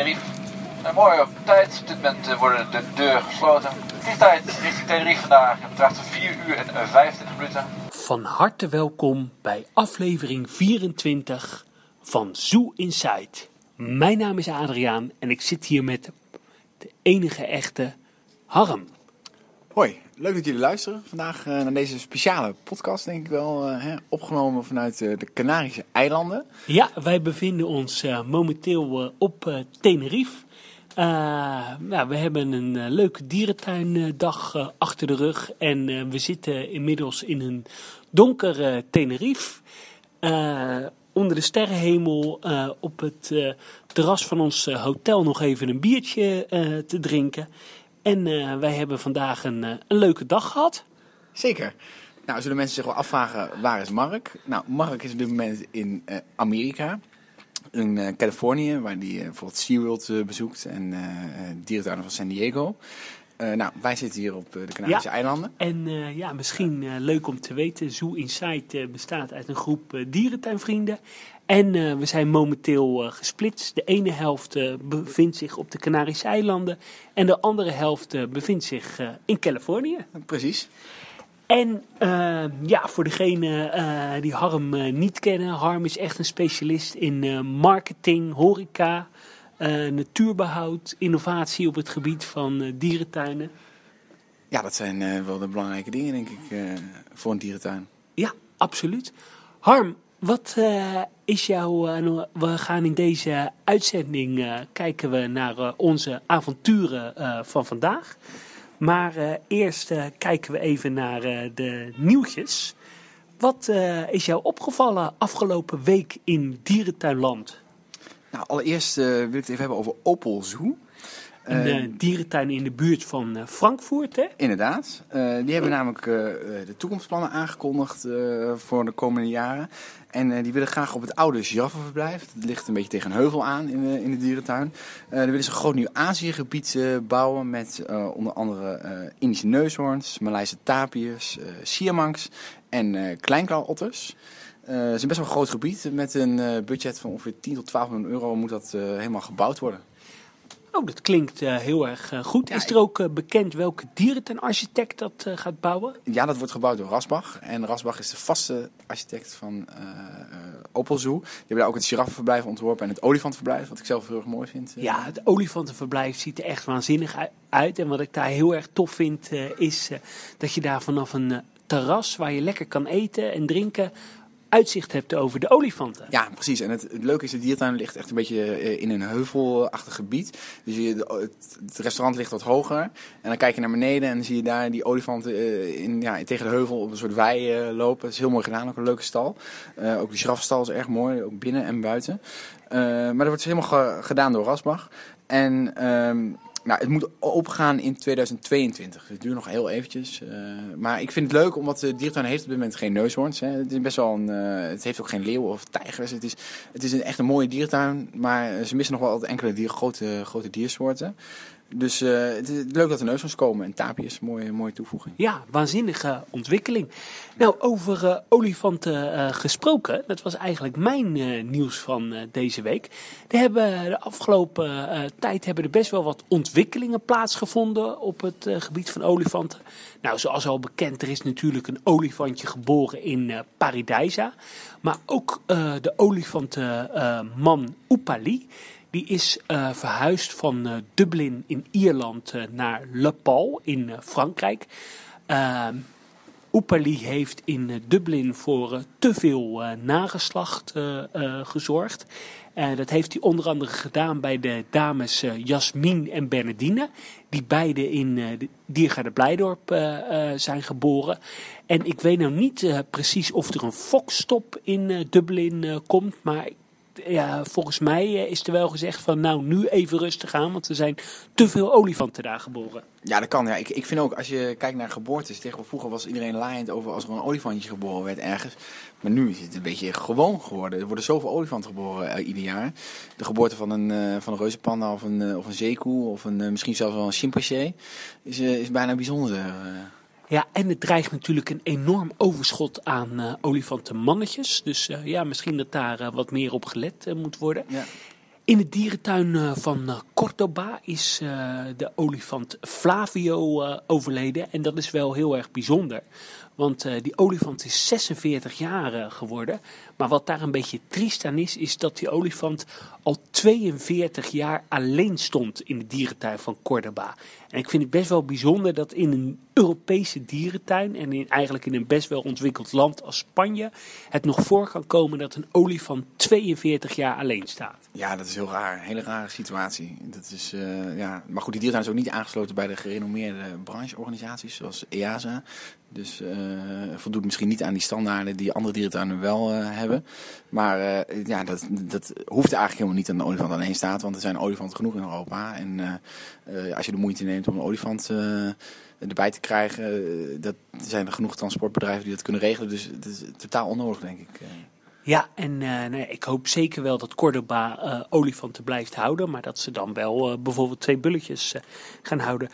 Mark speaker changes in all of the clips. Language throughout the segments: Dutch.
Speaker 1: Tenerife. Een mooie tijd. Op dit moment eh, worden de deuren gesloten. Vliegtijd richting Tenerife vandaag bedraagt 4 uur en 25 minuten.
Speaker 2: Van harte welkom bij aflevering 24 van Zoo Inside. Mijn naam is Adriaan en ik zit hier met de enige echte Harm.
Speaker 3: Hoi, leuk dat jullie luisteren. Vandaag eh, naar deze speciale podcast, denk ik wel, eh, hè, opgenomen vanuit eh, de Canarische eilanden.
Speaker 2: Ja, wij bevinden ons momenteel op Tenerife. Nou, we hebben een leuke dierentuindag achter de rug en we zitten inmiddels in een donker Tenerife. Onder de sterrenhemel op het terras van ons hotel nog even een biertje te drinken. En eh, wij hebben vandaag een, eh, een leuke dag gehad.
Speaker 3: Zeker. Nou, zullen mensen zich wel afvragen, waar is Mark? Nou, Mark is op dit moment in eh, Amerika. In Californië, waar hij bijvoorbeeld SeaWorld bezoekt en dierentuinen van San Diego. Eh, nou, wij zitten hier op eh, de Canarische
Speaker 2: Ja.
Speaker 3: eilanden.
Speaker 2: En eh, ja, misschien leuk om te weten, Zoo Insight bestaat uit een groep dierentuinvrienden. En we zijn momenteel gesplitst. De ene helft bevindt zich op de Canarische eilanden en de andere helft bevindt zich in Californië.
Speaker 3: Precies.
Speaker 2: En ja, voor degene die Harm niet kennen, Harm is echt een specialist in marketing, horeca, natuurbehoud, innovatie op het gebied van eh, dierentuinen.
Speaker 3: Ja, dat zijn eh, wel de belangrijke dingen, denk ik, eh, voor een dierentuin.
Speaker 2: Ja, absoluut. Harm, wat eh, is jouw... eh, we gaan in deze uitzending eh, kijken we naar eh, onze avonturen eh, van vandaag. Maar eh, eerst eh, kijken we even naar eh, de nieuwtjes. Wat eh, is jou opgevallen afgelopen week in Dierentuinland?
Speaker 3: Nou, allereerst eh, wil ik het even hebben over Opel Zoo.
Speaker 2: In
Speaker 3: Eh,
Speaker 2: de dierentuin in de buurt van eh, Frankfurt, hè?
Speaker 3: Inderdaad. Die hebben namelijk de toekomstplannen aangekondigd voor de komende jaren. En die willen graag op het oude giraffenverblijf. Dat ligt een beetje tegen een heuvel aan in de, in de dierentuin. Daar willen ze een groot nieuw Aziëgebied bouwen met onder andere Indische neushoorns, Maleise tapirs, siamanks en kleinklauwotters. Eh, het is een best wel een groot gebied. Met een eh, budget van ongeveer 10 tot 12 miljoen euro moet dat eh, helemaal gebouwd worden.
Speaker 2: Oh, dat klinkt heel erg goed.
Speaker 3: Ja,
Speaker 2: is er ook bekend welke dierentuinarchitect dat gaat bouwen?
Speaker 3: Ja, dat wordt gebouwd door Rasbach. En Rasbach is de vaste architect van eh eh, Opel Zoo. Die hebben daar ook het giraffenverblijf ontworpen en het olifantenverblijf, wat ik zelf heel erg mooi vind.
Speaker 2: Ja, het olifantenverblijf ziet er echt waanzinnig ui- uit. En wat ik daar heel erg tof vind, is dat je daar vanaf een terras waar je lekker kan eten en drinken, uitzicht hebt over de olifanten.
Speaker 3: Ja, precies. En het, leuke is, de diertuin ligt echt een beetje eh, in een heuvelachtig gebied. Dus je, het, restaurant ligt wat hoger. En dan kijk je naar beneden en dan zie je daar die olifanten eh, in, ja, tegen de heuvel op een soort wei eh, lopen. Het is heel mooi gedaan, ook een leuke stal. Ook de giraffenstal is erg mooi, ook binnen en buiten. Maar dat wordt helemaal ge- gedaan door Rasbach. En ehm, nou, het moet opgaan in 2022. Dus het duurt nog heel eventjes. eh, maar ik vind het leuk, omdat de diertuin heeft op dit moment geen neushoorns. Hè. Het, is best wel een, eh, het heeft ook geen leeuwen of tijgers. Het is, het is een, echt een mooie diertuin. Maar ze missen nog wel enkele grote, grote diersoorten. Dus eh, het is leuk dat er neushoorns komen. En tapirs, een mooie, mooie toevoeging.
Speaker 2: Ja, waanzinnige ontwikkeling. Nou, over eh, olifanten eh, gesproken, dat was eigenlijk mijn nieuws van deze week. Er hebben de afgelopen tijd hebben er best wel wat ontwikkelingen plaatsgevonden op het gebied van olifanten. Nou, zoals al bekend, er is natuurlijk een olifantje geboren in Paradijsa. Maar ook de olifantenman Oepali. Die is eh, verhuisd van eh, Dublin in Ierland eh, naar Le Pal in Frankrijk. Ehm Oepali heeft in Dublin voor te veel nageslacht gezorgd. Dat heeft hij onder andere gedaan bij de dames Jasmin en Bernardine. Die beide in de Diergaarde Blijdorp zijn geboren. En ik weet nou niet precies of er een fokstop in Dublin komt. Maar ja, volgens mij eh, is er wel gezegd van nou nu even rustig aan. Want er zijn te veel olifanten daar geboren.
Speaker 3: Ja, dat kan. Ja. Ik, ik vind ook, als je kijkt naar geboortes, vroeger was iedereen laaiend over als er een olifantje geboren werd ergens. Maar nu is het een beetje gewoon geworden. Er worden zoveel olifanten geboren eh, ieder jaar. De geboorte van een, eh, van een reuzenpanda of een, eh, of een zeekoe of een, misschien zelfs wel een chimpansee is, is bijna bijzonder.
Speaker 2: Ja, en het dreigt natuurlijk een enorm overschot aan eh olifantenmannetjes. Dus eh, ja, misschien dat daar eh, wat meer op gelet moet worden.
Speaker 3: ja.
Speaker 2: In de dierentuin uh, van uh, Cordoba is uh, de olifant Flavio overleden. En dat is wel heel erg bijzonder. Want die olifant is 46 jaar geworden. Maar wat daar een beetje triest aan is, is dat die olifant al 42 jaar alleen stond in de dierentuin van Cordoba. En ik vind het best wel bijzonder dat in een Europese dierentuin en in, eigenlijk in een best wel ontwikkeld land als Spanje het nog voor kan komen dat een olifant 42 jaar alleen staat.
Speaker 3: Ja, dat is heel raar. Hele rare situatie. Dat is, uh, ja. Maar goed, die dierentuin is ook niet aangesloten bij de gerenommeerde brancheorganisaties zoals EASA. Dus uh, voldoet misschien niet aan die standaarden die andere dierentuinen wel uh, hebben. Maar uh, ja, dat, dat hoeft eigenlijk helemaal niet aan de olifant alleen staat. Want er zijn olifanten genoeg in Europa. En als je de moeite neemt om een olifant erbij te krijgen, dat zijn er genoeg transportbedrijven die dat kunnen regelen. Dus het is totaal onnodig, denk ik.
Speaker 2: Ja, en uh, nee, ik hoop zeker wel dat Cordoba uh, olifanten blijft houden. Maar dat ze dan wel uh, bijvoorbeeld twee bulletjes gaan houden.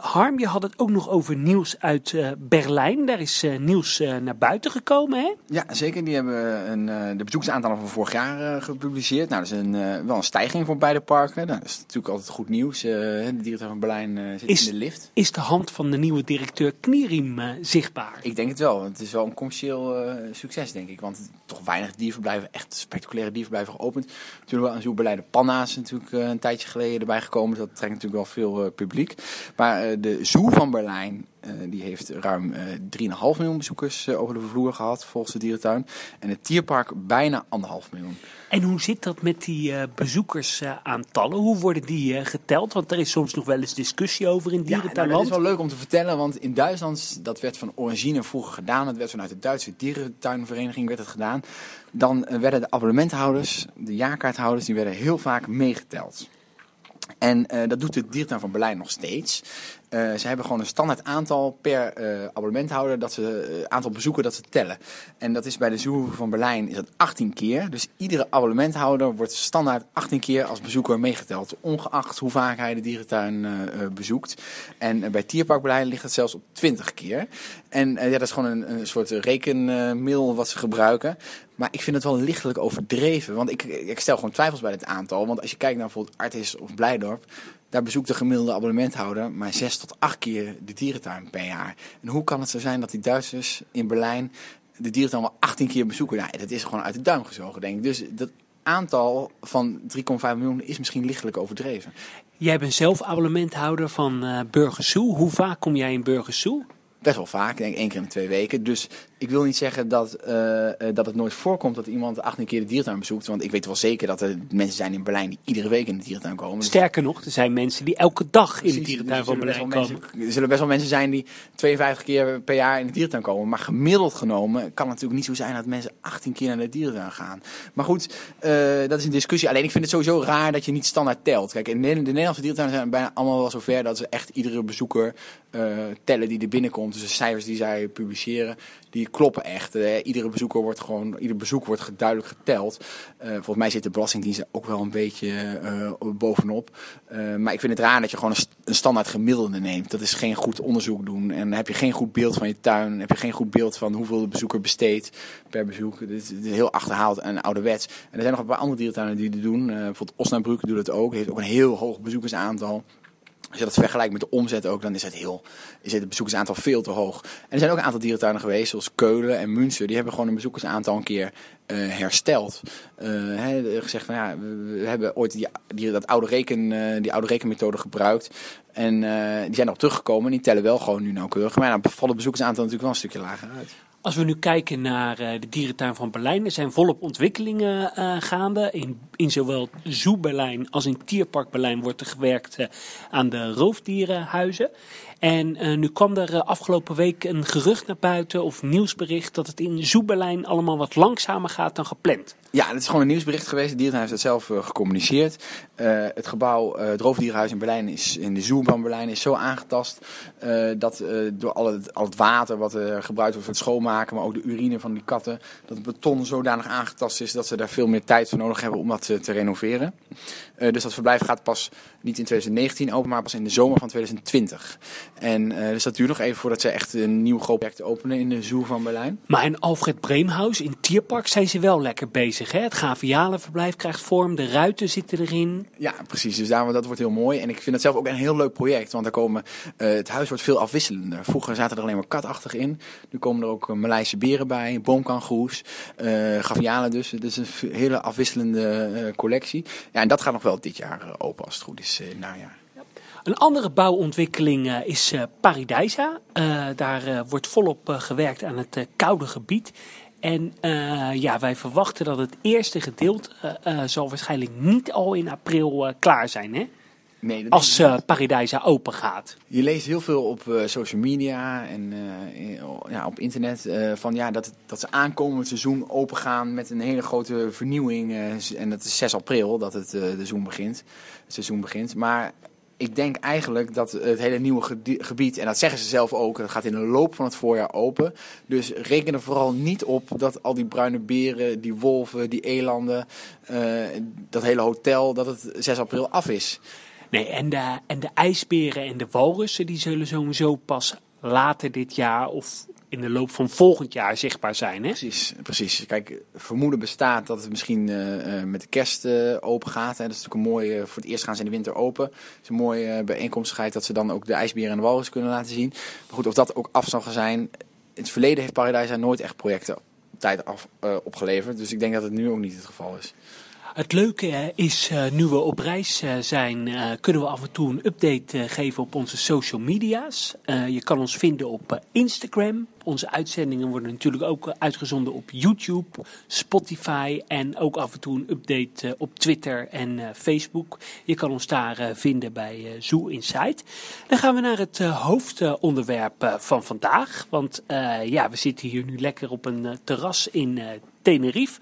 Speaker 2: Harm, je had het ook nog over nieuws uit Berlijn. Daar is nieuws naar buiten gekomen, hè?
Speaker 3: Ja, zeker. Die hebben een, de bezoekersaantallen van vorig jaar gepubliceerd. Nou, dat is een, wel een stijging voor beide parken. Nou, dat is natuurlijk altijd goed nieuws. de dierentuin van Berlijn zit
Speaker 2: is,
Speaker 3: in de lift.
Speaker 2: Is de hand van de nieuwe directeur Knieriem zichtbaar?
Speaker 3: Ik denk het wel. Het is wel een commercieel succes, denk ik. Want toch weinig dierverblijven, echt spectaculaire dierverblijven geopend. Natuurlijk wel aan zo'n beleide panna's natuurlijk uh, een tijdje geleden erbij gekomen. Dat trekt natuurlijk wel veel uh, publiek. Maar uh, de Zoo van Berlijn, die heeft ruim 3,5 miljoen bezoekers over de vloer gehad volgens de dierentuin. En het dierpark bijna 1,5 miljoen.
Speaker 2: En hoe zit dat met die bezoekersaantallen? hoe worden die geteld? Want er is soms nog wel eens discussie over in dierentuinland. Ja,
Speaker 3: nou, dat is wel leuk om te vertellen, want in Duitsland, dat werd van Orangine vroeger gedaan. Dat werd vanuit de Duitse dierentuinvereniging werd het gedaan dan werden de abonnementhouders, de jaarkaarthouders, die werden heel vaak meegeteld. En uh, dat doet de diertuin van Berlijn nog steeds. Uh, ze hebben gewoon een standaard aantal per uh, abonnementhouder, dat ze, aantal bezoeken dat ze tellen. En dat is bij de Zoo van Berlijn is dat 18 keer. Dus iedere abonnementhouder wordt standaard 18 keer als bezoeker meegeteld. Ongeacht hoe vaak hij de dierentuin bezoekt. En bij Tierpark Berlijn ligt het zelfs op 20 keer. En ja, dat is gewoon een, een soort rekenmiddel wat ze gebruiken. Maar ik vind het wel lichtelijk overdreven. Want ik, ik stel gewoon twijfels bij dit aantal. Want als je kijkt naar bijvoorbeeld Artis of Blijdorp. Daar bezoekt de gemiddelde abonnementhouder maar zes tot acht keer de dierentuin per jaar. En hoe kan het zo zijn dat die Duitsers in Berlijn de dierentuin wel 18 keer bezoeken? Nou, dat is gewoon uit de duim gezogen, denk ik. Dus dat aantal van 3,5 miljoen is misschien lichtelijk overdreven.
Speaker 2: Jij bent zelf abonnementhouder van uh, Hoe vaak kom jij in Burgers
Speaker 3: Best wel vaak, denk ik één keer in de twee weken. Dus ik wil niet zeggen dat, uh, dat het nooit voorkomt dat iemand 18 keer de dierentuin bezoekt. Want ik weet wel zeker dat er mensen zijn in Berlijn die iedere week in de dierentuin komen. Dus
Speaker 2: Sterker nog, er zijn mensen die elke dag in de dierentuin van Berlijn komen.
Speaker 3: Mensen, er zullen best wel mensen zijn die 52 keer per jaar in de dierentuin komen. Maar gemiddeld genomen kan het natuurlijk niet zo zijn dat mensen 18 keer naar de dierentuin gaan. Maar goed, uh, dat is een discussie. Alleen ik vind het sowieso raar dat je niet standaard telt. Kijk, in de, de Nederlandse dierentuinen zijn bijna allemaal wel zover dat ze echt iedere bezoeker uh, tellen die er binnenkomt. Dus de cijfers die zij publiceren, die kloppen echt. Uh, iedere bezoeker wordt gewoon, ieder bezoek wordt duidelijk geteld. Uh, volgens mij zit de Belastingdienst ook wel een beetje uh, bovenop. maar ik vind het raar dat je gewoon een, een, standaard gemiddelde neemt. Dat is geen goed onderzoek doen. En dan heb je geen goed beeld van je tuin. heb je geen goed beeld van hoeveel de bezoeker besteedt per bezoek. Dit is, is heel achterhaald en ouderwets. En er zijn nog een paar andere dierentuinen die dit doen. bijvoorbeeld Osnabrück doet het ook. Heeft ook een heel hoog bezoekersaantal. Als je dat vergelijkt met de omzet ook, dan is het, heel, is het bezoekersaantal veel te hoog. En er zijn ook een aantal dierentuinen geweest, zoals Keulen en Münster. Die hebben gewoon een bezoekersaantal een keer uh, hersteld. Uh, gezegd van ja, we, hebben ooit die, dat oude reken, uh, die oude rekenmethode gebruikt. En die zijn nog teruggekomen en die tellen wel gewoon nu nauwkeurig. Maar dan vallen bezoekersaantal natuurlijk wel een stukje lager uit.
Speaker 2: Als we nu kijken naar uh, de dierentuin van Berlijn, er zijn volop ontwikkelingen uh, gaande. In, in zowel Zoo Berlijn als in Tierpark Berlijn wordt er gewerkt uh, aan de roofdierenhuizen. En uh, nu kwam er uh, afgelopen week een gerucht naar buiten of nieuwsbericht dat het in Zoeberlijn allemaal wat langzamer gaat dan gepland.
Speaker 3: Ja, het is gewoon een nieuwsbericht geweest. De dierenhuis heeft dat zelf uh, gecommuniceerd. het gebouw, het roofdierenhuis in Berlijn, is, in de Zoo van Berlijn, is zo aangetast dat door al het, al het water wat gebruikt wordt voor het schoonmaken, maar ook de urine van die katten, dat het beton zodanig aangetast is dat ze daar veel meer tijd voor nodig hebben om dat te renoveren. dus dat verblijf gaat pas niet in 2019 open, maar pas in de zomer van 2020. En uh, dus dat duurt nog even voordat ze echt een nieuw groot project openen in de Zoo van Berlijn.
Speaker 2: Maar in Alfred Breemhuis in Tierpark zijn ze wel lekker bezig. Hè? Het gavialenverblijf krijgt vorm, de ruiten zitten erin.
Speaker 3: Ja, precies. Dus daarom, dat wordt heel mooi. En ik vind het zelf ook een heel leuk project. Want daar komen, eh, het huis wordt veel afwisselender. Vroeger zaten er alleen maar katachtig in. Nu komen er ook uh, Maleise beren bij, boomkangoes, uh, gavialen dus. Het is een hele afwisselende collectie. Ja, en dat gaat nog wel dit jaar open als het goed is, najaar.
Speaker 2: Een andere bouwontwikkeling is Paradijsa. daar wordt volop gewerkt aan het koude gebied. En uh, ja, wij verwachten dat het eerste gedeelte uh, zal waarschijnlijk niet al in april uh, klaar zijn. Hè? Nee, dat Als uh, Paradijsa open gaat.
Speaker 3: Je leest heel veel op social media en ja, op internet van ja, dat, dat ze aankomend seizoen open gaan met een hele grote vernieuwing. en dat is 6 april dat het, de seizoen begint, het seizoen begint. Maar ik denk eigenlijk dat het hele nieuwe gebied, en dat zeggen ze zelf ook, dat gaat in de loop van het voorjaar open. Dus reken er vooral niet op dat al die bruine beren, die wolven, die elanden, uh, dat hele hotel, dat het 6 april af is.
Speaker 2: Nee, en de, en de ijsberen en de walrussen, die zullen sowieso pas later dit jaar of in de loop van volgend jaar zichtbaar zijn. Hè?
Speaker 3: Precies, precies. Kijk, vermoeden bestaat dat het misschien uh, met de kerst uh, open gaat. Hè. Dat is natuurlijk een mooie, voor het eerst gaan ze in de winter open. Het is een mooie bijeenkomstigheid dat ze dan ook de ijsberen en de walrus kunnen laten zien. Maar goed, of dat ook af zal gaan zijn. In het verleden heeft Paradise nooit echt projecten tijd af, opgeleverd. Dus ik denk dat het nu ook niet het geval is.
Speaker 2: Het leuke is, uh, nu we op reis uh, zijn, uh, kunnen we af en toe een update geven op onze social media's. je kan ons vinden op Instagram. Onze uitzendingen worden natuurlijk ook uitgezonden op YouTube, Spotify en ook af en toe een update op Twitter en Facebook. Je kan ons daar vinden bij Zoo Insight. Dan gaan we naar het hoofdonderwerp van vandaag. Want ja, we zitten hier nu lekker op een terras in Tenerife.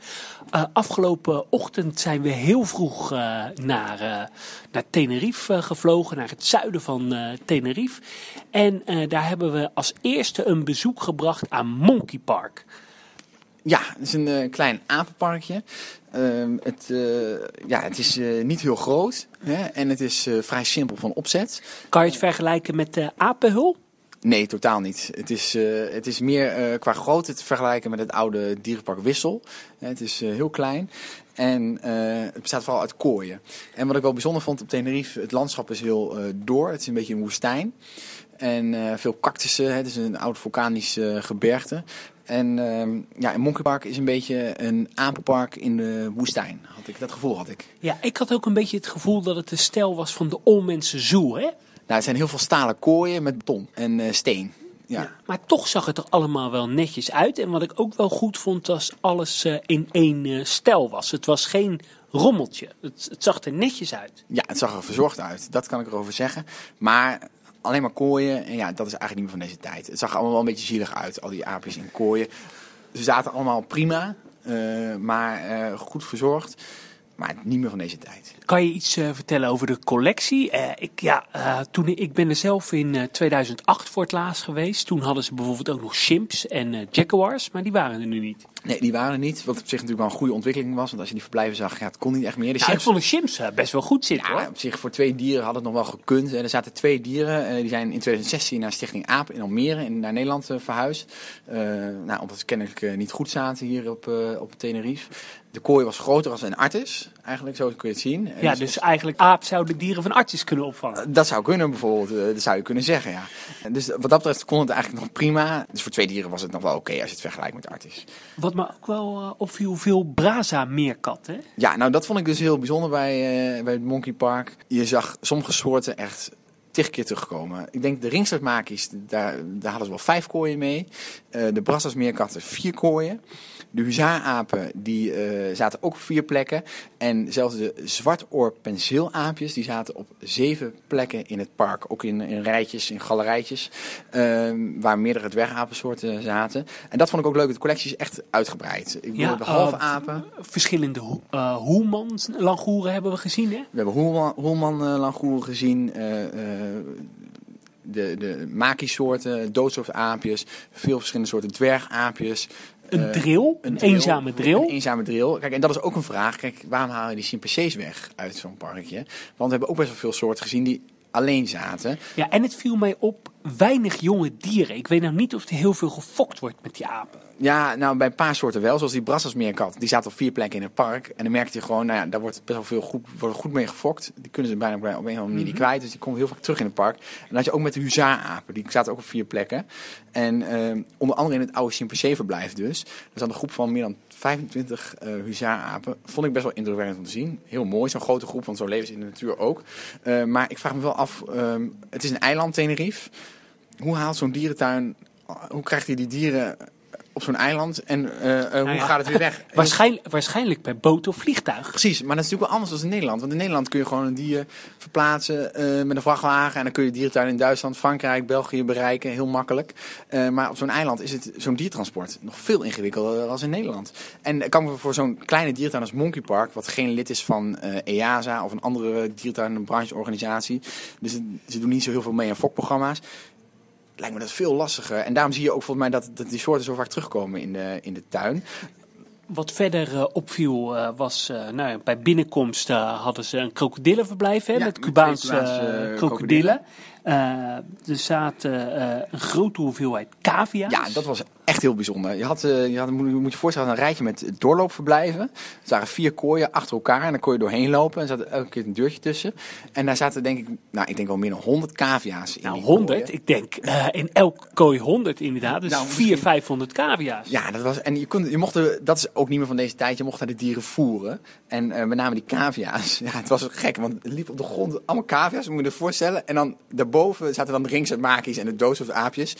Speaker 2: Uh, afgelopen ochtend zijn we heel vroeg uh, naar, uh, naar Tenerife gevlogen, naar het zuiden van Tenerife. En daar hebben we als eerste een bezoek gebracht aan Monkey Park.
Speaker 3: Ja, het is een klein apenparkje. Ehm, het, ja, het is niet heel groot hè, en het is vrij simpel van opzet.
Speaker 2: Kan je het vergelijken met de apenhul?
Speaker 3: Nee, totaal niet. Het is, uh, het is meer uh, qua grootte te vergelijken met het oude dierenpark Wissel. het is uh, heel klein en het bestaat vooral uit kooien. En wat ik wel bijzonder vond op Tenerife, het landschap is heel door. Het is een beetje een woestijn. En veel cactussen, het is een oud vulkanisch gebergte. En ehm, ja, Monkey Park is een beetje een apenpark in de woestijn. Had ik, dat gevoel had ik.
Speaker 2: Ja, ik had ook een beetje het gevoel dat het de stijl was van de Olmense Zoo, hè?
Speaker 3: Nou, het zijn heel veel stalen kooien met beton en uh, steen. Ja.
Speaker 2: maar toch zag het er allemaal wel netjes uit. En wat ik ook wel goed vond, was alles uh, in één uh, stijl was. Het was geen rommeltje. Het, het, zag er netjes uit.
Speaker 3: Ja, het zag er verzorgd uit. Dat kan ik erover zeggen. Maar alleen maar kooien, en ja, dat is eigenlijk niet meer van deze tijd. Het zag allemaal wel een beetje zielig uit, al die aapjes in kooien. Ze zaten allemaal prima, maar goed verzorgd maar niet meer van deze tijd.
Speaker 2: Kan je iets uh, vertellen over de collectie? Uh, ik, ja, uh, toen, ik ben er zelf in 2008 voor het laatst geweest. Toen hadden ze bijvoorbeeld ook nog chimps en jaguars, maar die waren er nu niet.
Speaker 3: Nee, die waren er niet. Wat op zich natuurlijk wel een goede ontwikkeling was. Want als je die verblijven zag, ja, het kon niet echt meer.
Speaker 2: De ja, ik vond de chimps best wel goed zitten
Speaker 3: ja,
Speaker 2: hoor.
Speaker 3: op zich voor twee dieren had het nog wel gekund. Er zaten twee dieren, die zijn in 2016 naar Stichting AAP in Almere in, naar Nederland verhuisd. nou, omdat ze kennelijk niet goed zaten hier op, op Tenerife. De kooi was groter als een artis, eigenlijk, zo kun je het zien.
Speaker 2: Ja, dus eigenlijk aap zou de dieren van artis kunnen opvangen.
Speaker 3: Dat zou kunnen bijvoorbeeld, eh, dat zou je kunnen zeggen, ja. Dus wat dat betreft kon het eigenlijk nog prima. Dus voor twee dieren was het nog wel oké als je het vergelijkt met artis.
Speaker 2: Wat me ook wel uh, opviel, veel braza-meerkat, hè?
Speaker 3: Ja, nou dat vond ik dus heel bijzonder bij, uh, bij het Monkey Park. Je zag sommige soorten echt tig keer terugkomen. Ik denk de ringstaartmakies, daar, daar hadden ze wel vijf kooien mee. Uh, de brassasmeerkatten vier kooien. De huzaarapen die uh, zaten ook op vier plekken. En zelfs de zwartoor penseelaapjes die zaten op zeven plekken in het park. Ook in, in rijtjes, in galerijtjes. Uh, waar meerdere dwergapensoorten zaten. En dat vond ik ook leuk. De collectie is echt uitgebreid. Ik bedoel, ja, de halve uh, apen.
Speaker 2: Verschillende uh, Hoelman-langoeren hebben we gezien, hè?
Speaker 3: We hebben Hoelman-langoeren gezien. De, de maki-soorten, doodsoortaapjes, veel verschillende soorten dwergaapjes.
Speaker 2: Een uh, drill? Een, eenzame drill?
Speaker 3: Een eenzame drill. Kijk, en dat is ook een vraag. Kijk, waarom halen die chimpansees weg uit zo'n parkje? Want we hebben ook best wel veel soorten gezien die alleen zaten.
Speaker 2: Ja, en het viel mij op, weinig jonge dieren. Ik weet nou niet of er heel veel gefokt wordt met die apen.
Speaker 3: Ja, nou bij een paar soorten wel. Zoals die Brasselsmeerkat. Die zaten op vier plekken in het park. En dan merkte je gewoon, nou ja, daar wordt best wel veel goed, wordt goed mee gefokt. Die kunnen ze bijna op een of andere manier niet kwijt. Dus die komt heel vaak terug in het park. En dan had je ook met de huzaarapen. Die zaten ook op vier plekken. En eh, onder andere in het oude chimpansee-verblijf dus. Er zat een groep van meer dan 25 eh huzaarapen. Vond ik best wel indrukwekkend om te zien. Heel mooi, zo'n grote groep, want zo leven ze in de natuur ook. Eh, maar ik vraag me wel af, ehm, het is een eiland Tenerife. Hoe haalt zo'n dierentuin, hoe krijgt hij die dieren op zo'n eiland en eh, eh, hoe
Speaker 2: Nou ja,
Speaker 3: gaat het weer weg?
Speaker 2: Waarschijnlijk, waarschijnlijk per boot of vliegtuig.
Speaker 3: Precies, maar dat is natuurlijk wel anders dan in Nederland. Want in Nederland kun je gewoon een dier verplaatsen eh, met een vrachtwagen. En dan kun je dierentuin in Duitsland, Frankrijk, België bereiken. Heel makkelijk. Maar op zo'n eiland is het zo'n diertransport nog veel ingewikkelder dan in Nederland. En kan me voor zo'n kleine diertuin als Monkey Park, wat geen lid is van EASA of een andere diertuin- en brancheorganisatie. Dus ze doen niet zo heel veel mee aan fokprogramma's. Lijkt me dat veel lastiger. En daarom zie je ook volgens mij dat, dat die soorten zo vaak terugkomen in de, in de tuin.
Speaker 2: Wat verder eh, opviel eh, was, eh, nou, bij binnenkomst hadden ze een krokodillenverblijf hè,
Speaker 3: Ja,
Speaker 2: met Cubaanse krokodillen. Eh, er zaten eh, een grote hoeveelheid cavia's.
Speaker 3: Ja, dat was echt heel bijzonder. Je, had, eh, je had, moet, je voorstellen, een rijtje met doorloopverblijven. Er waren vier kooien achter elkaar en dan kon je doorheen lopen. En er zat elke keer een deurtje tussen. En daar zaten denk ik, nou ik denk wel meer dan 100 cavia's in.
Speaker 2: Nou,
Speaker 3: die
Speaker 2: 100.
Speaker 3: kooien.
Speaker 2: Ik denk in elke kooi 100 inderdaad. Dus
Speaker 3: Nou,
Speaker 2: 400, 500 cavia's.
Speaker 3: Ja, dat was, en je, kon, je mocht, er- dat is ook niet meer van deze tijd, je mocht naar de dieren voeren. En met name die cavia's, ja, het was gek, want het liep op de grond allemaal cavia's, moet je je voorstellen. En dan daarboven zaten dan de ringsetmakies en de doodsoortaapjes.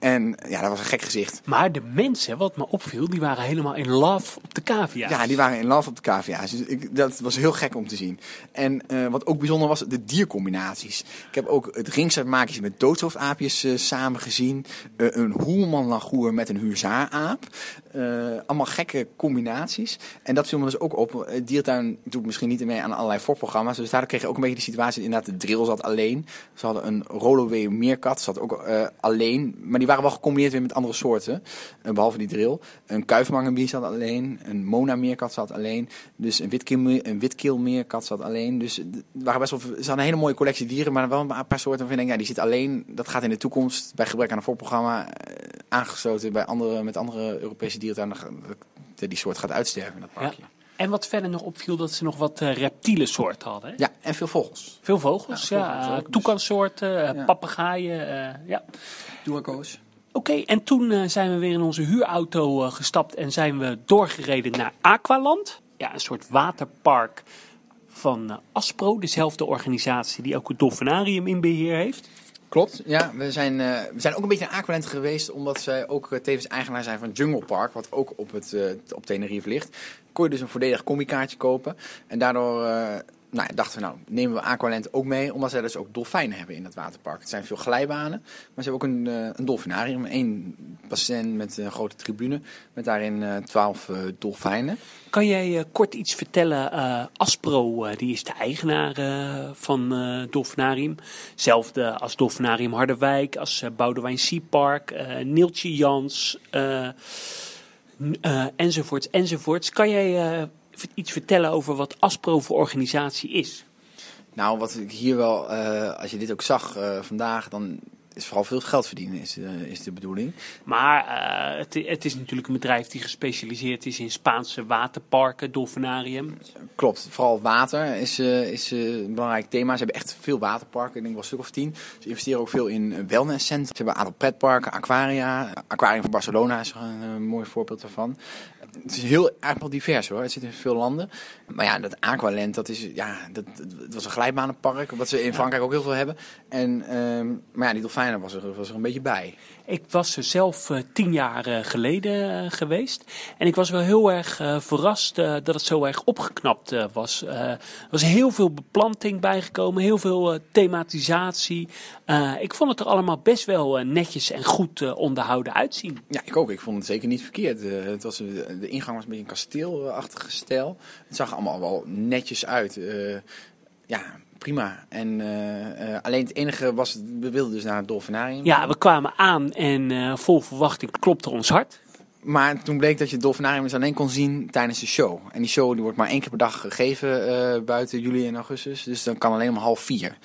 Speaker 3: En ja, dat was een gek gezicht.
Speaker 2: Maar de mensen, wat me opviel, die waren helemaal in love op de cavia's.
Speaker 3: Ja, die waren in love op de cavia's. Dus ik, dat was heel gek om te zien. En eh, wat ook bijzonder was, de diercombinaties. Ik heb ook het ringsetmaakjes met doodsoortaapjes eh samen gezien. Eh, een hoelmanlagoer met een huzaaraap. Eh allemaal gekke combinaties. En dat viel me dus ook op. Diertuin doet misschien niet mee aan allerlei voorprogramma's. Dus daardoor kreeg je ook een beetje de situatie. Inderdaad, de drill zat alleen. Ze hadden een Roloway meerkat. Zat ook alleen. Maar die waren wel gecombineerd weer met andere soorten. Eh, behalve die drill. Een kuifmangenbier zat alleen. Een Mona meerkat zat alleen. Dus een witkeel, een witkeel meerkat zat alleen. Dus het waren best wel, ze hadden een hele mooie collectie dieren. Maar wel een paar soorten waarvan ja, die zit alleen. Dat gaat in de toekomst bij gebrek aan een voorprogramma eh, aangesloten bij andere, met andere Europese dierentuinen. Die soort gaat uitsterven in dat
Speaker 2: Ja. En wat verder nog opviel, dat ze nog wat eh, reptiele soorten hadden. Hè?
Speaker 3: Ja, en veel vogels.
Speaker 2: Veel vogels,
Speaker 3: Ja,
Speaker 2: ja.
Speaker 3: vogels dus-
Speaker 2: toekansoorten, eh,
Speaker 3: Ja.
Speaker 2: papegaaien. eh, ja.
Speaker 3: Doerkoos.
Speaker 2: Oké, en toen zijn we weer in onze huurauto gestapt en zijn we doorgereden naar Aqualand. Ja, een soort waterpark van Aspro, dezelfde organisatie die ook het Dolfinarium in beheer heeft.
Speaker 3: Klopt, ja. We zijn, we zijn ook een beetje naar Aqualand geweest, omdat zij ook tevens eigenaar zijn van Jungle Park, wat ook op, het, op Tenerife ligt. Kon je dus een voordelig combi-kaartje kopen. En daardoor eh, nou, dachten we, nou, nemen we Aqualand ook mee, omdat zij dus ook dolfijnen hebben in het waterpark. Het zijn veel glijbanen, maar ze hebben ook een, eh, een dolfinarium. Eén bassin met een grote tribune, met daarin eh, twaalf eh, dolfijnen.
Speaker 2: Kan jij kort iets vertellen? Aspro, die is de eigenaar van Dolfinarium. Zelfde als Dolfinarium Harderwijk, als Boudewijn Sea Park, Neeltje Jans, eh, enzovoorts, enzovoorts. Kan jij eh, iets vertellen over wat Aspro voor organisatie is?
Speaker 3: Nou, wat ik hier wel, eh, als je dit ook zag vandaag, dan is vooral veel geld verdienen, is, eh, is de bedoeling.
Speaker 2: Maar eh, het, het is natuurlijk een bedrijf die gespecialiseerd is in Spaanse waterparken, Dolfinarium.
Speaker 3: Klopt, vooral water is, eh, is een belangrijk thema. Ze hebben echt veel waterparken, ik denk wel een stuk of tien. Ze investeren ook veel in wellnesscentra. Ze hebben een aantal pretparken, aquaria. Aquarium van Barcelona is er een mooi voorbeeld daarvan. Het is heel eigenlijk wel divers hoor. Het zit in veel landen. Maar ja, dat Aqualand, dat is ja, dat, was een glijbanenpark, wat ze in Frankrijk ook heel veel hebben. En, ehm, maar ja, die dolfijnen was er, was er een beetje bij.
Speaker 2: Ik was er zelf eh, tien jaar eh, geleden eh, geweest. En ik was wel heel erg verrast dat het zo erg opgeknapt was. Er was heel veel beplanting bijgekomen, heel veel thematisatie. Ik vond het er allemaal best wel netjes en goed onderhouden uitzien.
Speaker 3: Ja, ik ook. Ik vond het zeker niet verkeerd. Het was, eh, de ingang was een beetje een kasteelachtige stijl. Het zag allemaal wel netjes uit. Eh, ja, prima. En eh, eh, alleen het enige was, we wilden dus naar het dolfinarium.
Speaker 2: Ja, we kwamen aan en vol verwachting klopte ons hart.
Speaker 3: Maar toen bleek dat je het dolfinarium dus alleen kon zien tijdens de show. En die show die wordt maar één keer per dag gegeven buiten juli en augustus. Dus dan kan alleen om half vier.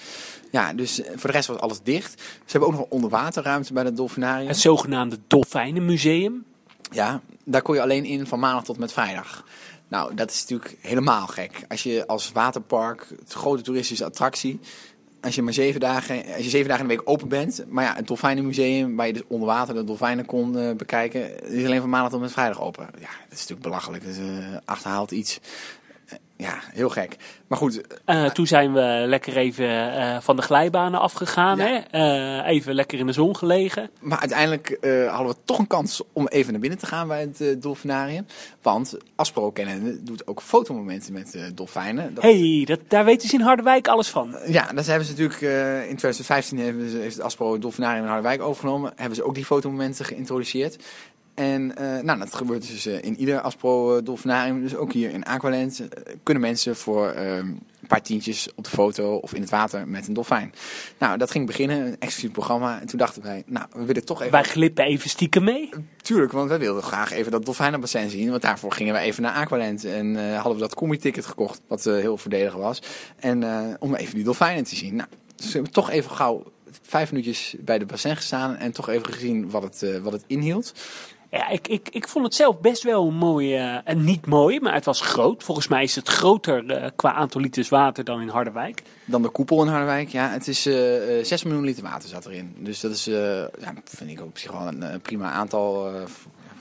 Speaker 3: Ja, dus voor de rest was alles dicht. Ze hebben ook nog een onderwaterruimte bij het dolfinarium.
Speaker 2: Het zogenaamde Dolfijnenmuseum.
Speaker 3: Ja, daar kon je alleen in van maandag tot met vrijdag. Nou, dat is natuurlijk helemaal gek. Als je als waterpark, grote toeristische attractie, als je maar zeven dagen, als je zeven dagen in de week open bent. Maar ja, het Dolfijnenmuseum, waar je dus onder water de dolfijnen kon uh, bekijken, is alleen van maandag tot met vrijdag open. Ja, dat is natuurlijk belachelijk. Dat is, uh, achterhaalt iets ja, heel gek. Maar goed.
Speaker 2: Uh, toen zijn we lekker even uh, van de glijbanen afgegaan. Ja. Hè? Uh, even lekker in de zon gelegen.
Speaker 3: Maar uiteindelijk hadden we toch een kans om even naar binnen te gaan bij het dolfinarium. Want Aspro kennen doet ook fotomomenten met dolfijnen.
Speaker 2: Dat... hey, dat, daar weten ze in Harderwijk alles van.
Speaker 3: Ja, dat hebben ze natuurlijk in 2015 hebben ze, heeft het Aspro Dolfinarium in Harderwijk overgenomen. Hebben ze ook die fotomomenten geïntroduceerd. En uh, nou, dat gebeurt dus uh, in ieder Aspro uh, dolfinarium. Dus ook hier in Aqualand kunnen mensen voor ehm, een paar tientjes op de foto of in het water met een dolfijn. Nou, dat ging beginnen, een exclusief programma. En toen dachten wij, nou, we willen toch even...
Speaker 2: Wij glippen even stiekem mee?
Speaker 3: Tuurlijk, want wij wilden graag even dat dolfijnenbassin zien. Want daarvoor gingen we even naar Aqualand. En hadden we dat combi-ticket gekocht, wat heel voordelig was. En om even die dolfijnen te zien. Nou, dus we hebben toch even gauw vijf minuutjes bij de bassin gestaan en toch even gezien wat het, wat het inhield.
Speaker 2: Ja, ik, ik, ik vond het zelf best wel mooi. Uh, en niet mooi, maar het was groot. Volgens mij is het groter uh, qua aantal liters water dan in Harderwijk.
Speaker 3: Dan de koepel in Harderwijk, ja. Het is uh, uh 6 miljoen liter water zat erin. Dus dat is, ja, vind ik op zich wel een prima aantal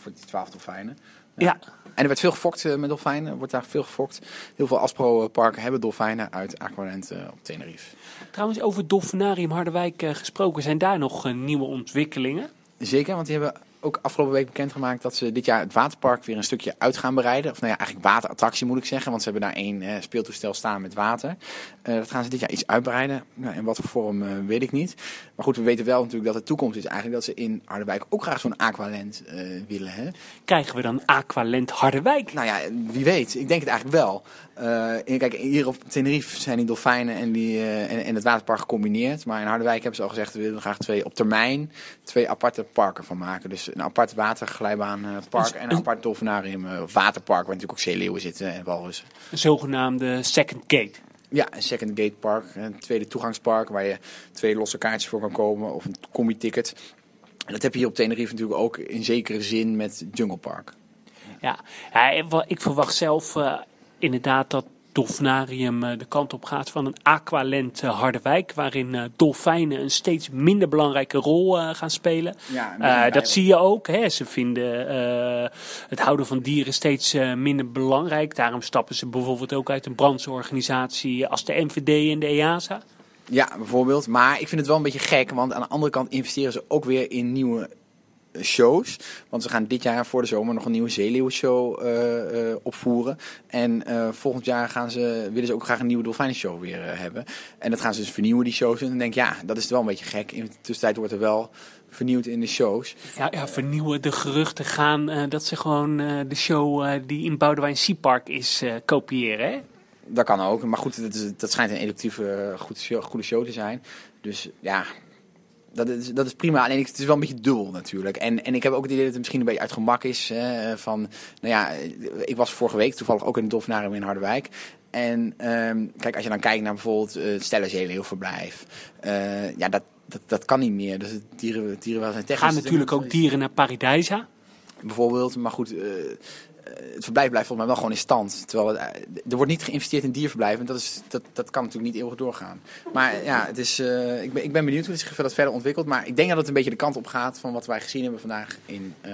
Speaker 3: voor die 12 dolfijnen.
Speaker 2: Ja. ja.
Speaker 3: En er werd veel gefokt met dolfijnen. Er wordt daar veel gefokt. Heel veel Aspro-parken hebben dolfijnen uit Aqualand op Tenerife.
Speaker 2: Trouwens, over Dolfinarium Harderwijk gesproken. Zijn daar nog nieuwe ontwikkelingen?
Speaker 3: Zeker, want die hebben ook afgelopen week bekendgemaakt dat ze dit jaar het waterpark weer een stukje uit gaan bereiden. Of nou ja, eigenlijk waterattractie moet ik zeggen, want ze hebben daar één eh, speeltoestel staan met water. Uh, dat gaan ze dit jaar iets uitbreiden. Nou, in wat voor vorm uh, weet ik niet. Maar goed, we weten wel natuurlijk dat de toekomst is eigenlijk dat ze in Harderwijk ook graag zo'n Aqualand willen. Hè?
Speaker 2: Krijgen we dan Aqualand Harderwijk?
Speaker 3: Nou ja, wie weet. Ik denk het eigenlijk wel. Kijk, hier op Tenerife zijn die dolfijnen en, die, en, en, het waterpark gecombineerd. Maar in Harderwijk hebben ze al gezegd, we willen graag twee op termijn twee aparte parken van maken. Dus een apart waterglijbaanpark dus en een apart dolfinarium, uh, waterpark, waar natuurlijk ook zeeleeuwen zitten en walrussen.
Speaker 2: Een zogenaamde second gate.
Speaker 3: Ja, een second gate park, een tweede toegangspark waar je twee losse kaartjes voor kan komen of een combi-ticket. En dat heb je hier op Tenerife natuurlijk ook in zekere zin met Jungle Park.
Speaker 2: Ja, ja ik verwacht zelf inderdaad dat dolfinarium eh, de kant op gaat van een aqualent eh, Harderwijk, waarin eh, dolfijnen een steeds minder belangrijke rol gaan spelen. Ja, dat zie je ook. Hè. Ze vinden het houden van dieren steeds minder belangrijk. Daarom stappen ze bijvoorbeeld ook uit een brandsorganisatie als de MVD en de EASA.
Speaker 3: Ja, bijvoorbeeld. Maar ik vind het wel een beetje gek, want aan de andere kant investeren ze ook weer in nieuwe shows. Want ze gaan dit jaar voor de zomer nog een nieuwe zeeleeuwenshow uh, uh, opvoeren. En uh, volgend jaar gaan ze, willen ze ook graag een nieuwe dolfijnenshow weer hebben. En dat gaan ze dus vernieuwen, die shows. En dan denk ik, ja, dat is wel een beetje gek. In de tussentijd wordt er wel vernieuwd in de shows.
Speaker 2: Ja, ja vernieuwen. De geruchten gaan dat ze gewoon de show die in Boudewijn Seapark is kopiëren, hè?
Speaker 3: Dat kan ook. Maar goed, dat, is, dat schijnt een show, goede show te zijn. Dus ja, dat is, dat is prima. Alleen het is wel een beetje dubbel natuurlijk. En, en ik heb ook het idee dat het misschien een beetje uit gemak is. Van, nou ja, ik was vorige week toevallig ook in het Dolfinarium in Harderwijk. En um, kijk, als je dan kijkt naar bijvoorbeeld uh, eh, Stella Zeeleeuwverblijf. Uh, ja, dat, dat, dat kan niet meer. Dus het dieren, dieren zijn technisch...
Speaker 2: Gaan natuurlijk ook dieren naar Paradijsa.
Speaker 3: Bijvoorbeeld, maar goed... Uh, het verblijf blijft volgens mij wel gewoon in stand. Terwijl het, er wordt niet geïnvesteerd in dierverblijven. Dat, is, dat, dat kan natuurlijk niet eeuwig doorgaan. Maar ja, het is, uh, ik, ben, ik ben benieuwd hoe zich dat verder ontwikkelt. Maar ik denk dat het een beetje de kant op gaat van wat wij gezien hebben vandaag in uh,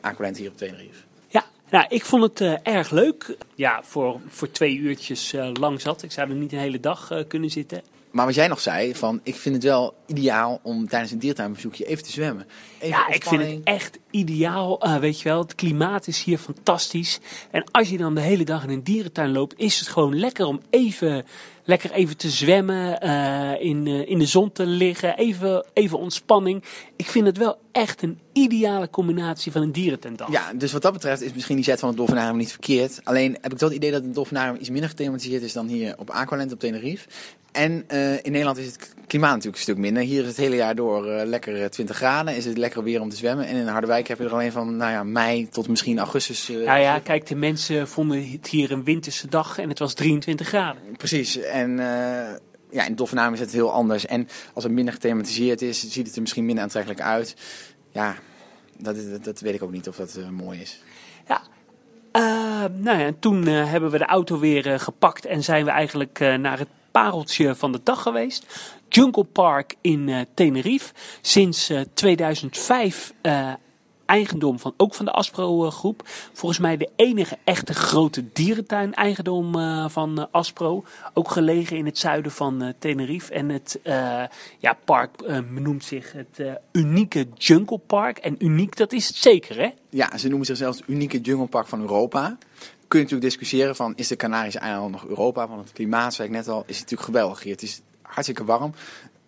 Speaker 3: Aqualand hier op Tenerife.
Speaker 2: Ja, nou, ik vond het uh, erg leuk. Ja, voor, voor twee uurtjes lang zat. Ik zou er niet een hele dag kunnen zitten.
Speaker 3: Maar wat jij nog zei, van ik vind het wel ideaal om tijdens een diertuinbezoekje even te zwemmen. Even
Speaker 2: ja, ik vind het echt ideaal. Uh, weet je wel, het klimaat is hier fantastisch. En als je dan de hele dag in een dierentuin loopt, is het gewoon lekker om even, lekker even te zwemmen, uh, in, uh, in de zon te liggen, even, even ontspanning. Ik vind het wel echt een ideale combinatie van een dierentuindag.
Speaker 3: Ja, dus wat dat betreft is misschien die zet van het Dolfinarium niet verkeerd. Alleen heb ik toch het idee dat het Dolfinarium iets minder gethematiseerd is dan hier op Aqualand op Tenerife. En eh, in Nederland is het klimaat natuurlijk een stuk minder. Hier is het hele jaar door eh, lekker eh, 20 graden. Is het lekker weer om te zwemmen. En in Harderwijk heb je er alleen van nou ja, mei tot misschien augustus. eh,
Speaker 2: Nou ja, kijk, de mensen vonden het hier een winterse dag en het was 23 graden.
Speaker 3: Precies. En eh, ja, in Dolfinarium is het heel anders. En als het minder gethematiseerd is, ziet het er misschien minder aantrekkelijk uit. Ja, dat, dat, dat weet ik ook niet of dat eh, mooi is.
Speaker 2: Ja. Eh, nou ja, en toen eh, hebben we de auto weer gepakt en zijn we eigenlijk naar het pareltje van de dag geweest. Jungle Park in Tenerife. Sinds eh, 2005 eh, eigendom van ook van de Aspro eh, groep. Volgens mij de enige echte grote dierentuin eigendom eh, van eh, Aspro. Ook gelegen in het zuiden van Tenerife. En het ja, park eh, noemt zich het unieke Jungle Park. En uniek, dat is het zeker hè?
Speaker 3: Ja, ze noemen zichzelf het unieke junglepark van Europa. Kun je natuurlijk discussiëren van, is de Canarische eilanden nog Europa? Want het klimaat, zei ik net al, is natuurlijk geweldig hier. Het is hartstikke warm.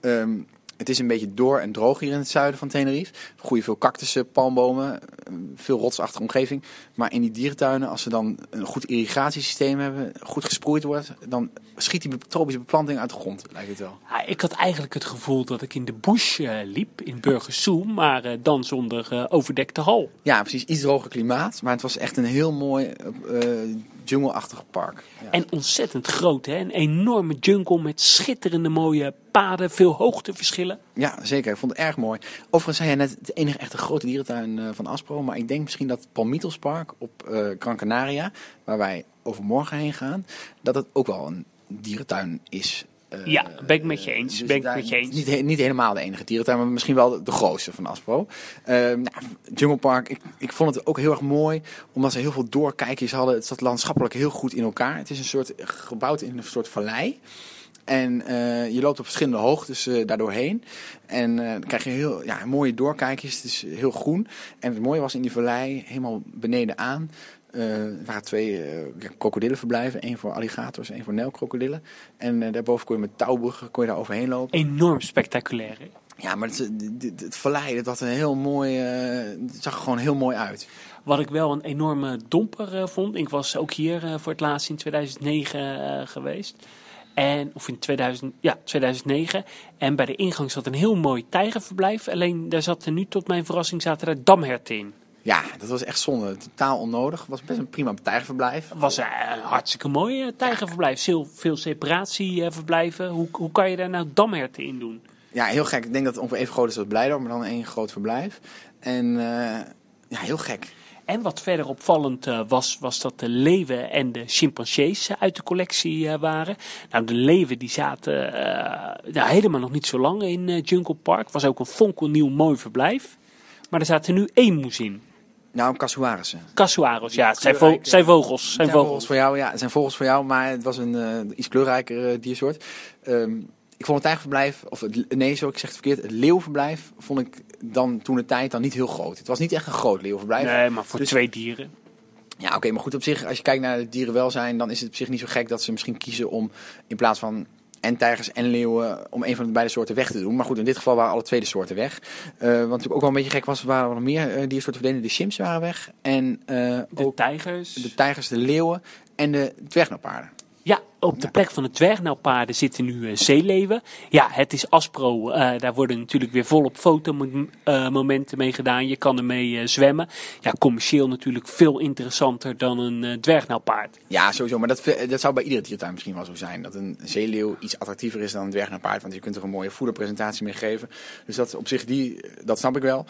Speaker 3: Ehm, het is een beetje door en droog hier in het zuiden van Tenerife. Er groeien veel cactussen, palmbomen, eh, veel rotsachtige omgeving. Maar in die dierentuinen, als ze dan een goed irrigatiesysteem hebben, goed gesproeid wordt, dan schiet die tropische beplanting uit de grond, lijkt het wel.
Speaker 2: Ja, ik had eigenlijk het gevoel dat ik in de bush eh, liep, in Burgersoe, maar eh, dan zonder overdekte hal.
Speaker 3: Ja, precies. Iets droger klimaat, maar het was echt een heel mooi jungle-achtig park. Ja.
Speaker 2: En ontzettend groot, hè? een enorme jungle met schitterende mooie paden, veel hoogteverschillen.
Speaker 3: Ja, zeker. Ik vond het erg mooi. Overigens zei jij net de enige echte grote dierentuin eh, van Aspro. Maar ik denk misschien dat Palmitos Park op eh Gran Canaria, waar wij overmorgen heen gaan, dat het ook wel een dierentuin is. Eh,
Speaker 2: Ja, ben ik met je eens,
Speaker 3: dus
Speaker 2: ben ik met je eens.
Speaker 3: Niet, niet helemaal de enige dierentuin, maar misschien wel de, de grootste van Aspro. Eh, nou, Jungle Park, ik, ik vond het ook heel erg mooi, omdat ze heel veel doorkijkjes hadden. Het zat landschappelijk heel goed in elkaar. Het is een soort gebouwd in een soort vallei. En eh, je loopt op verschillende hoogtes eh daardoorheen. En eh, dan krijg je heel ja, mooie doorkijkjes. Het is heel groen. En het mooie was in die vallei, helemaal beneden aan. waren twee krokodillenverblijven. één voor alligators, één voor nelkrokodillen. En daarboven kon je met touwbruggen kon je daar overheen lopen.
Speaker 2: Enorm spectaculair. hè?
Speaker 3: Ja, maar het, het, vallei, dat had een heel mooi... het zag er gewoon heel mooi uit.
Speaker 2: Wat ik wel een enorme domper vond. Ik was ook hier voor het laatst in 2009 eh, geweest. En, of in 2000, ja, 2009. En bij de ingang zat een heel mooi tijgerverblijf. Alleen daar zaten nu tot mijn verrassing zaten er damherten in.
Speaker 3: Ja, dat was echt zonde. Totaal onnodig. Het was best een prima tijgerverblijf.
Speaker 2: Het was eh, een hartstikke mooi eh, tijgerverblijf. Veel, veel separatieverblijven. hoe, hoe kan je daar nou damherten in doen?
Speaker 3: Ja, heel gek. Ik denk dat het ongeveer even groot is als Blijdorp, maar dan één groot verblijf. En eh, ja, heel gek.
Speaker 2: En wat verder opvallend eh, was, was dat de leeuwen en de chimpansees eh, uit de collectie eh, waren. Nou, de leeuwen die zaten eh, nou, helemaal nog niet zo lang in eh, Jungle Park. Was ook een fonkelnieuw mooi verblijf. Maar er zaten nu emus in.
Speaker 3: Nou, casuarissen.
Speaker 2: Casuaros, ja, het zijn, vo-
Speaker 3: kleurrijke-
Speaker 2: zijn vogels. Zijn
Speaker 3: zijn
Speaker 2: vogels.
Speaker 3: vogels voor jou, ja, het zijn vogels voor jou, maar het was een eh, iets kleurrijker diersoort. Ehm, ik vond het tijgerverblijf, of het, nee, zo ik zeg het verkeerd, het leeuwverblijf vond ik dan toen de tijd dan niet heel groot. Het was niet echt een groot leeuwverblijf.
Speaker 2: Nee, maar voor
Speaker 3: Dus-
Speaker 2: twee dieren.
Speaker 3: Ja, oké, maar goed, op zich, als je kijkt naar het dierenwelzijn, dan is het op zich niet zo gek dat ze misschien kiezen om in plaats van en tijgers en leeuwen, om een van de beide soorten weg te doen. Maar goed, in dit geval waren alle twee de soorten weg. Eh, wat natuurlijk ook wel een beetje gek was, waren er nog meer eh, diersoorten verdwenen. De chimps waren weg en eh,
Speaker 2: De
Speaker 3: ook
Speaker 2: tijgers.
Speaker 3: de tijgers, de leeuwen en de dwergnauwpaarden.
Speaker 2: Ja, op de plek van de dwergnauwpaarden zitten nu eh, zeeleeuwen. Ja, het is Aspro. eh, daar worden natuurlijk weer volop fotomomenten mee gedaan. Je kan ermee eh, zwemmen. Ja, commercieel natuurlijk veel interessanter dan een eh, dwergnauwpaard.
Speaker 3: Ja, sowieso. Maar dat, dat zou bij iedere diertuin misschien wel zo zijn. Dat een zeeleeuw iets attractiever is dan een dwergnauwpaard. Want je kunt er een mooie voederpresentatie mee geven. Dus dat op zich, die, dat snap ik wel.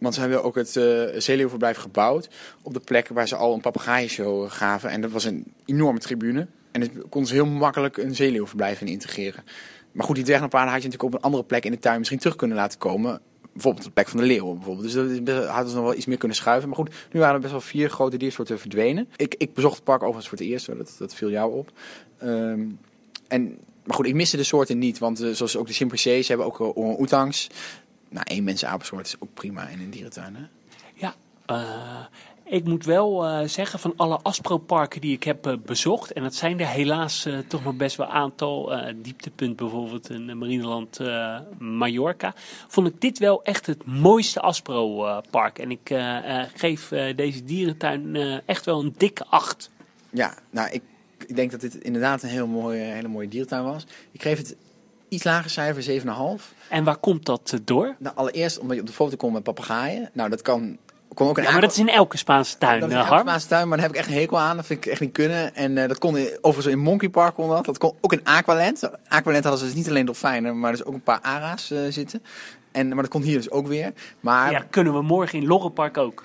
Speaker 3: Want ze hebben ook het eh zeeleeuwverblijf gebouwd op de plek waar ze al een papegaaienshow gaven. En dat was een enorme tribune. En het kon ze heel makkelijk een zeeleeuwverblijf in integreren. Maar goed, die dwergnauwpaarden had je natuurlijk op een andere plek in de tuin misschien terug kunnen laten komen. Bijvoorbeeld de plek van de leeuwen. Bijvoorbeeld. Dus dat hadden ze nog wel iets meer kunnen schuiven. Maar goed, nu waren er best wel vier grote diersoorten verdwenen. Ik, ik bezocht het park overigens voor het eerst. Dat, dat viel jou op. Ehm, en, maar goed, ik miste de soorten niet. Want eh, zoals ook de chimpansees hebben ook uh, orang-oetangs. Nou, één mensapensoort is ook prima in een dierentuin. Hè?
Speaker 2: Ja, eh, ik moet wel eh, zeggen van alle Aspro-parken die ik heb eh, bezocht, en dat zijn er helaas toch nog best wel een aantal, dieptepunt bijvoorbeeld in Marineland Mallorca, vond ik dit wel echt het mooiste Aspro-park. en ik geef deze dierentuin echt wel een dikke acht.
Speaker 3: Ja, nou, ik, ik denk dat dit inderdaad een heel mooie, hele mooie diertuin was. Ik geef het iets lager cijfer, 7,5.
Speaker 2: En waar komt dat eh, door?
Speaker 3: Nou, allereerst omdat je op de foto komt met papegaaien. Nou, dat kan, kon ook een
Speaker 2: Ja, maar dat is in elke Spaanse tuin,
Speaker 3: dat is
Speaker 2: eh,
Speaker 3: een
Speaker 2: Harm.
Speaker 3: Spaanse tuin, maar daar heb ik echt een hekel aan. Dat vind ik echt niet kunnen. En eh, dat kon in, overigens in Monkey Park kon dat. Dat kon ook in Aqualand. Aqualand hadden ze dus niet alleen dolfijnen, maar dus ook een paar ara's eh, zitten. En, maar dat komt hier dus ook weer. Maar
Speaker 2: Ja, kunnen we morgen in Lorrenpark ook.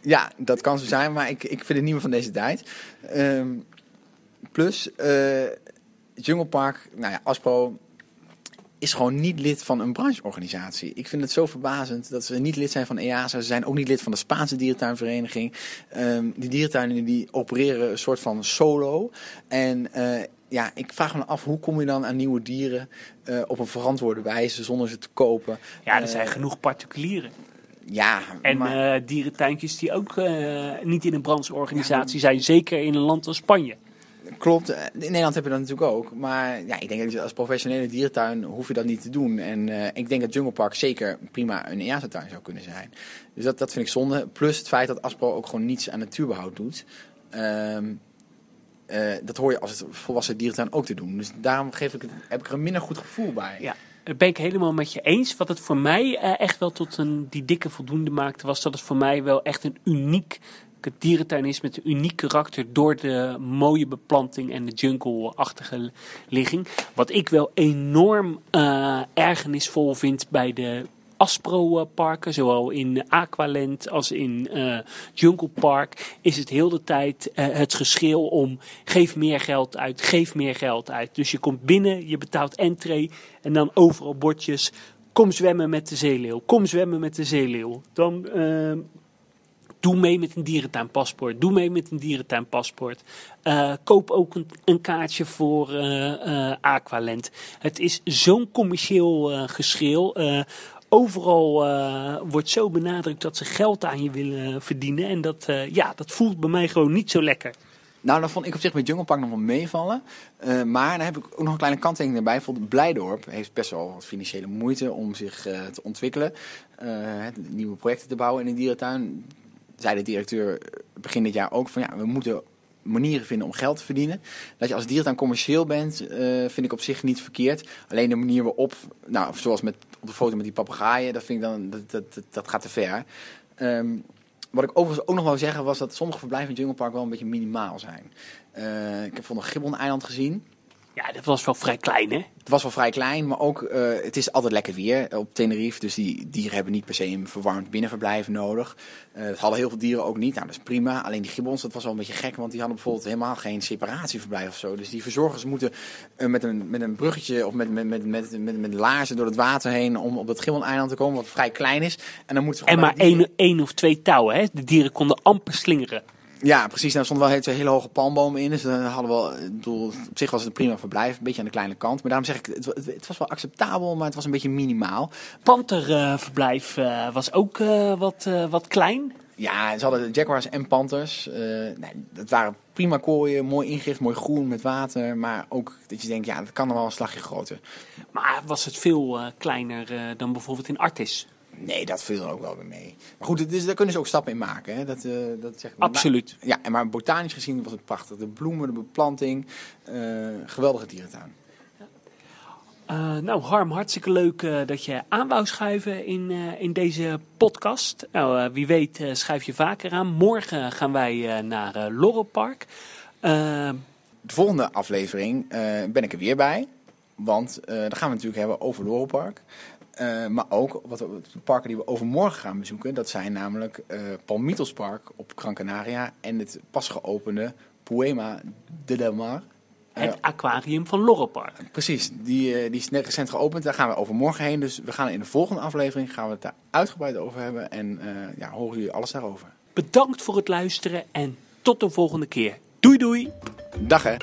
Speaker 3: Ja, dat kan zo zijn, maar ik, ik vind het niet meer van deze tijd. Ehm, plus, eh Jungle Park, nou ja, Aspro is gewoon niet lid van een brancheorganisatie. Ik vind het zo verbazend dat ze niet lid zijn van EASA. Ze zijn ook niet lid van de Spaanse dierentuinvereniging. Ehm, die dierentuinen die opereren een soort van solo. En eh, ja, ik vraag me af, hoe kom je dan aan nieuwe dieren eh, op een verantwoorde wijze zonder ze te kopen?
Speaker 2: Ja, er
Speaker 3: Eh,
Speaker 2: zijn genoeg particulieren.
Speaker 3: Ja,
Speaker 2: En
Speaker 3: maar-
Speaker 2: dierentuintjes die ook niet in een brancheorganisatie zijn. Zeker in een land als Spanje.
Speaker 3: Klopt, eh, in Nederland heb je dat natuurlijk ook. Maar ja, ik denk dat als professionele dierentuin hoef je dat niet te doen. En eh, ik denk dat Jungle Park zeker prima een EASA-tuin zou kunnen zijn. Dus dat, dat vind ik zonde. Plus het feit dat Aspro ook gewoon niets aan natuurbehoud doet. Ehm, eh, dat hoor je als het volwassen dierentuin ook te doen. Dus daarom geef ik het, heb ik er een minder goed gevoel bij.
Speaker 2: Ja, dat ben ik helemaal met je eens. Wat het voor mij echt wel tot een die dikke voldoende maakte, was dat het voor mij wel echt een uniek dierentuin is met een uniek karakter door de mooie beplanting en de jungle-achtige ligging. Wat ik wel enorm eh ergernisvol vind bij de Aspro-parken, zowel in Aqualand als in eh, Jungle Park, is het heel de tijd eh, het geschreeuw om geef meer geld uit, geef meer geld uit. Dus je komt binnen, je betaalt entree en dan overal bordjes. Kom zwemmen met de zeeleeuw, kom zwemmen met de zeeleeuw. Dan doe mee met een dierentuinpaspoort, doe mee met een dierentuinpaspoort. Eh, koop ook een, een kaartje voor eh, eh, Aqualand. Het is zo'n commercieel. Eh, overal wordt zo benadrukt dat ze geld aan je willen verdienen. En dat, ja, dat voelt bij mij gewoon niet zo lekker.
Speaker 3: Nou, dan vond ik op zich met Jungle Park nog wel meevallen. Maar dan heb ik ook nog een kleine kanttekening erbij. Blijdorp heeft best wel wat financiële moeite om zich te ontwikkelen. nieuwe projecten te bouwen in de dierentuin. Zei de directeur begin dit jaar ook van ja, we moeten manieren vinden om geld te verdienen. Dat je als dierentuin commercieel bent, eh, vind ik op zich niet verkeerd. Alleen de manier waarop, nou, zoals met, op de foto met die papegaaien, dat vind ik dan, dat, dat, dat, gaat te ver. Ehm, wat ik overigens ook nog wou zeggen was dat sommige verblijven in Jungle Park wel een beetje minimaal zijn. Eh, ik heb van een Gibbon-eiland gezien.
Speaker 2: Ja, dat was wel vrij klein, hè?
Speaker 3: Het was wel vrij klein, maar ook eh, het is altijd lekker weer op Tenerife. Dus die dieren hebben niet per se een verwarmd binnenverblijf nodig. Eh het hadden heel veel dieren ook niet. Nou, dat is prima. Alleen die gibbons, dat was wel een beetje gek, want die hadden bijvoorbeeld helemaal geen separatieverblijf of zo. Dus die verzorgers moeten eh, met, een, met een bruggetje of met, met, met, met, met, met laarzen door het water heen om op dat gibbon-eiland te komen, wat vrij klein is. En dan moeten ze
Speaker 2: En maar één, één of twee touwen, hè? De dieren konden amper slingeren.
Speaker 3: Ja, precies. Daar stonden wel hele, hele hoge palmbomen in. Dus dan hadden we wel, bedoel, op zich was het een prima verblijf. Een beetje aan de kleine kant. Maar daarom zeg ik, het, het was wel acceptabel, maar het was een beetje minimaal.
Speaker 2: Panterverblijf eh, was ook eh, wat, eh, wat klein.
Speaker 3: Ja, ze hadden jaguars en panthers. Nee, dat waren prima kooien, mooi ingericht, mooi groen met water. Maar ook dat je denkt, ja, dat kan er wel een slagje groter.
Speaker 2: Maar was het veel kleiner dan bijvoorbeeld in Artis?
Speaker 3: Nee, dat viel er ook wel weer mee. Maar goed, het is, daar kunnen ze ook stappen in maken. Hè? Dat, eh, dat zeg ik
Speaker 2: Absoluut.
Speaker 3: Maar, ja, en maar botanisch gezien was het prachtig. De bloemen, de beplanting, eh, geweldige dierentuin.
Speaker 2: Eh, nou, Harm, hartstikke leuk eh, dat je aan wou schuiven in, eh, in deze podcast. Nou, eh, wie weet eh, schuif je vaker aan. Morgen gaan wij eh, naar eh Lorelpark. Eh,
Speaker 3: De volgende aflevering eh, ben ik er weer bij. Want eh dan gaan we natuurlijk hebben over Lorenpark. Eh maar ook wat de parken die we overmorgen gaan bezoeken. Dat zijn namelijk eh Palmitos Park op Gran Canaria. En het pas geopende Poema de Del Mar. Eh,
Speaker 2: het aquarium van Lorelpark.
Speaker 3: precies, die, eh, die is net recent geopend. Daar gaan we overmorgen heen. Dus we gaan in de volgende aflevering gaan we het daar uitgebreid over hebben. En eh, ja, horen jullie alles daarover.
Speaker 2: Bedankt voor het luisteren en tot de volgende keer. Doei doei!
Speaker 3: Dag hè!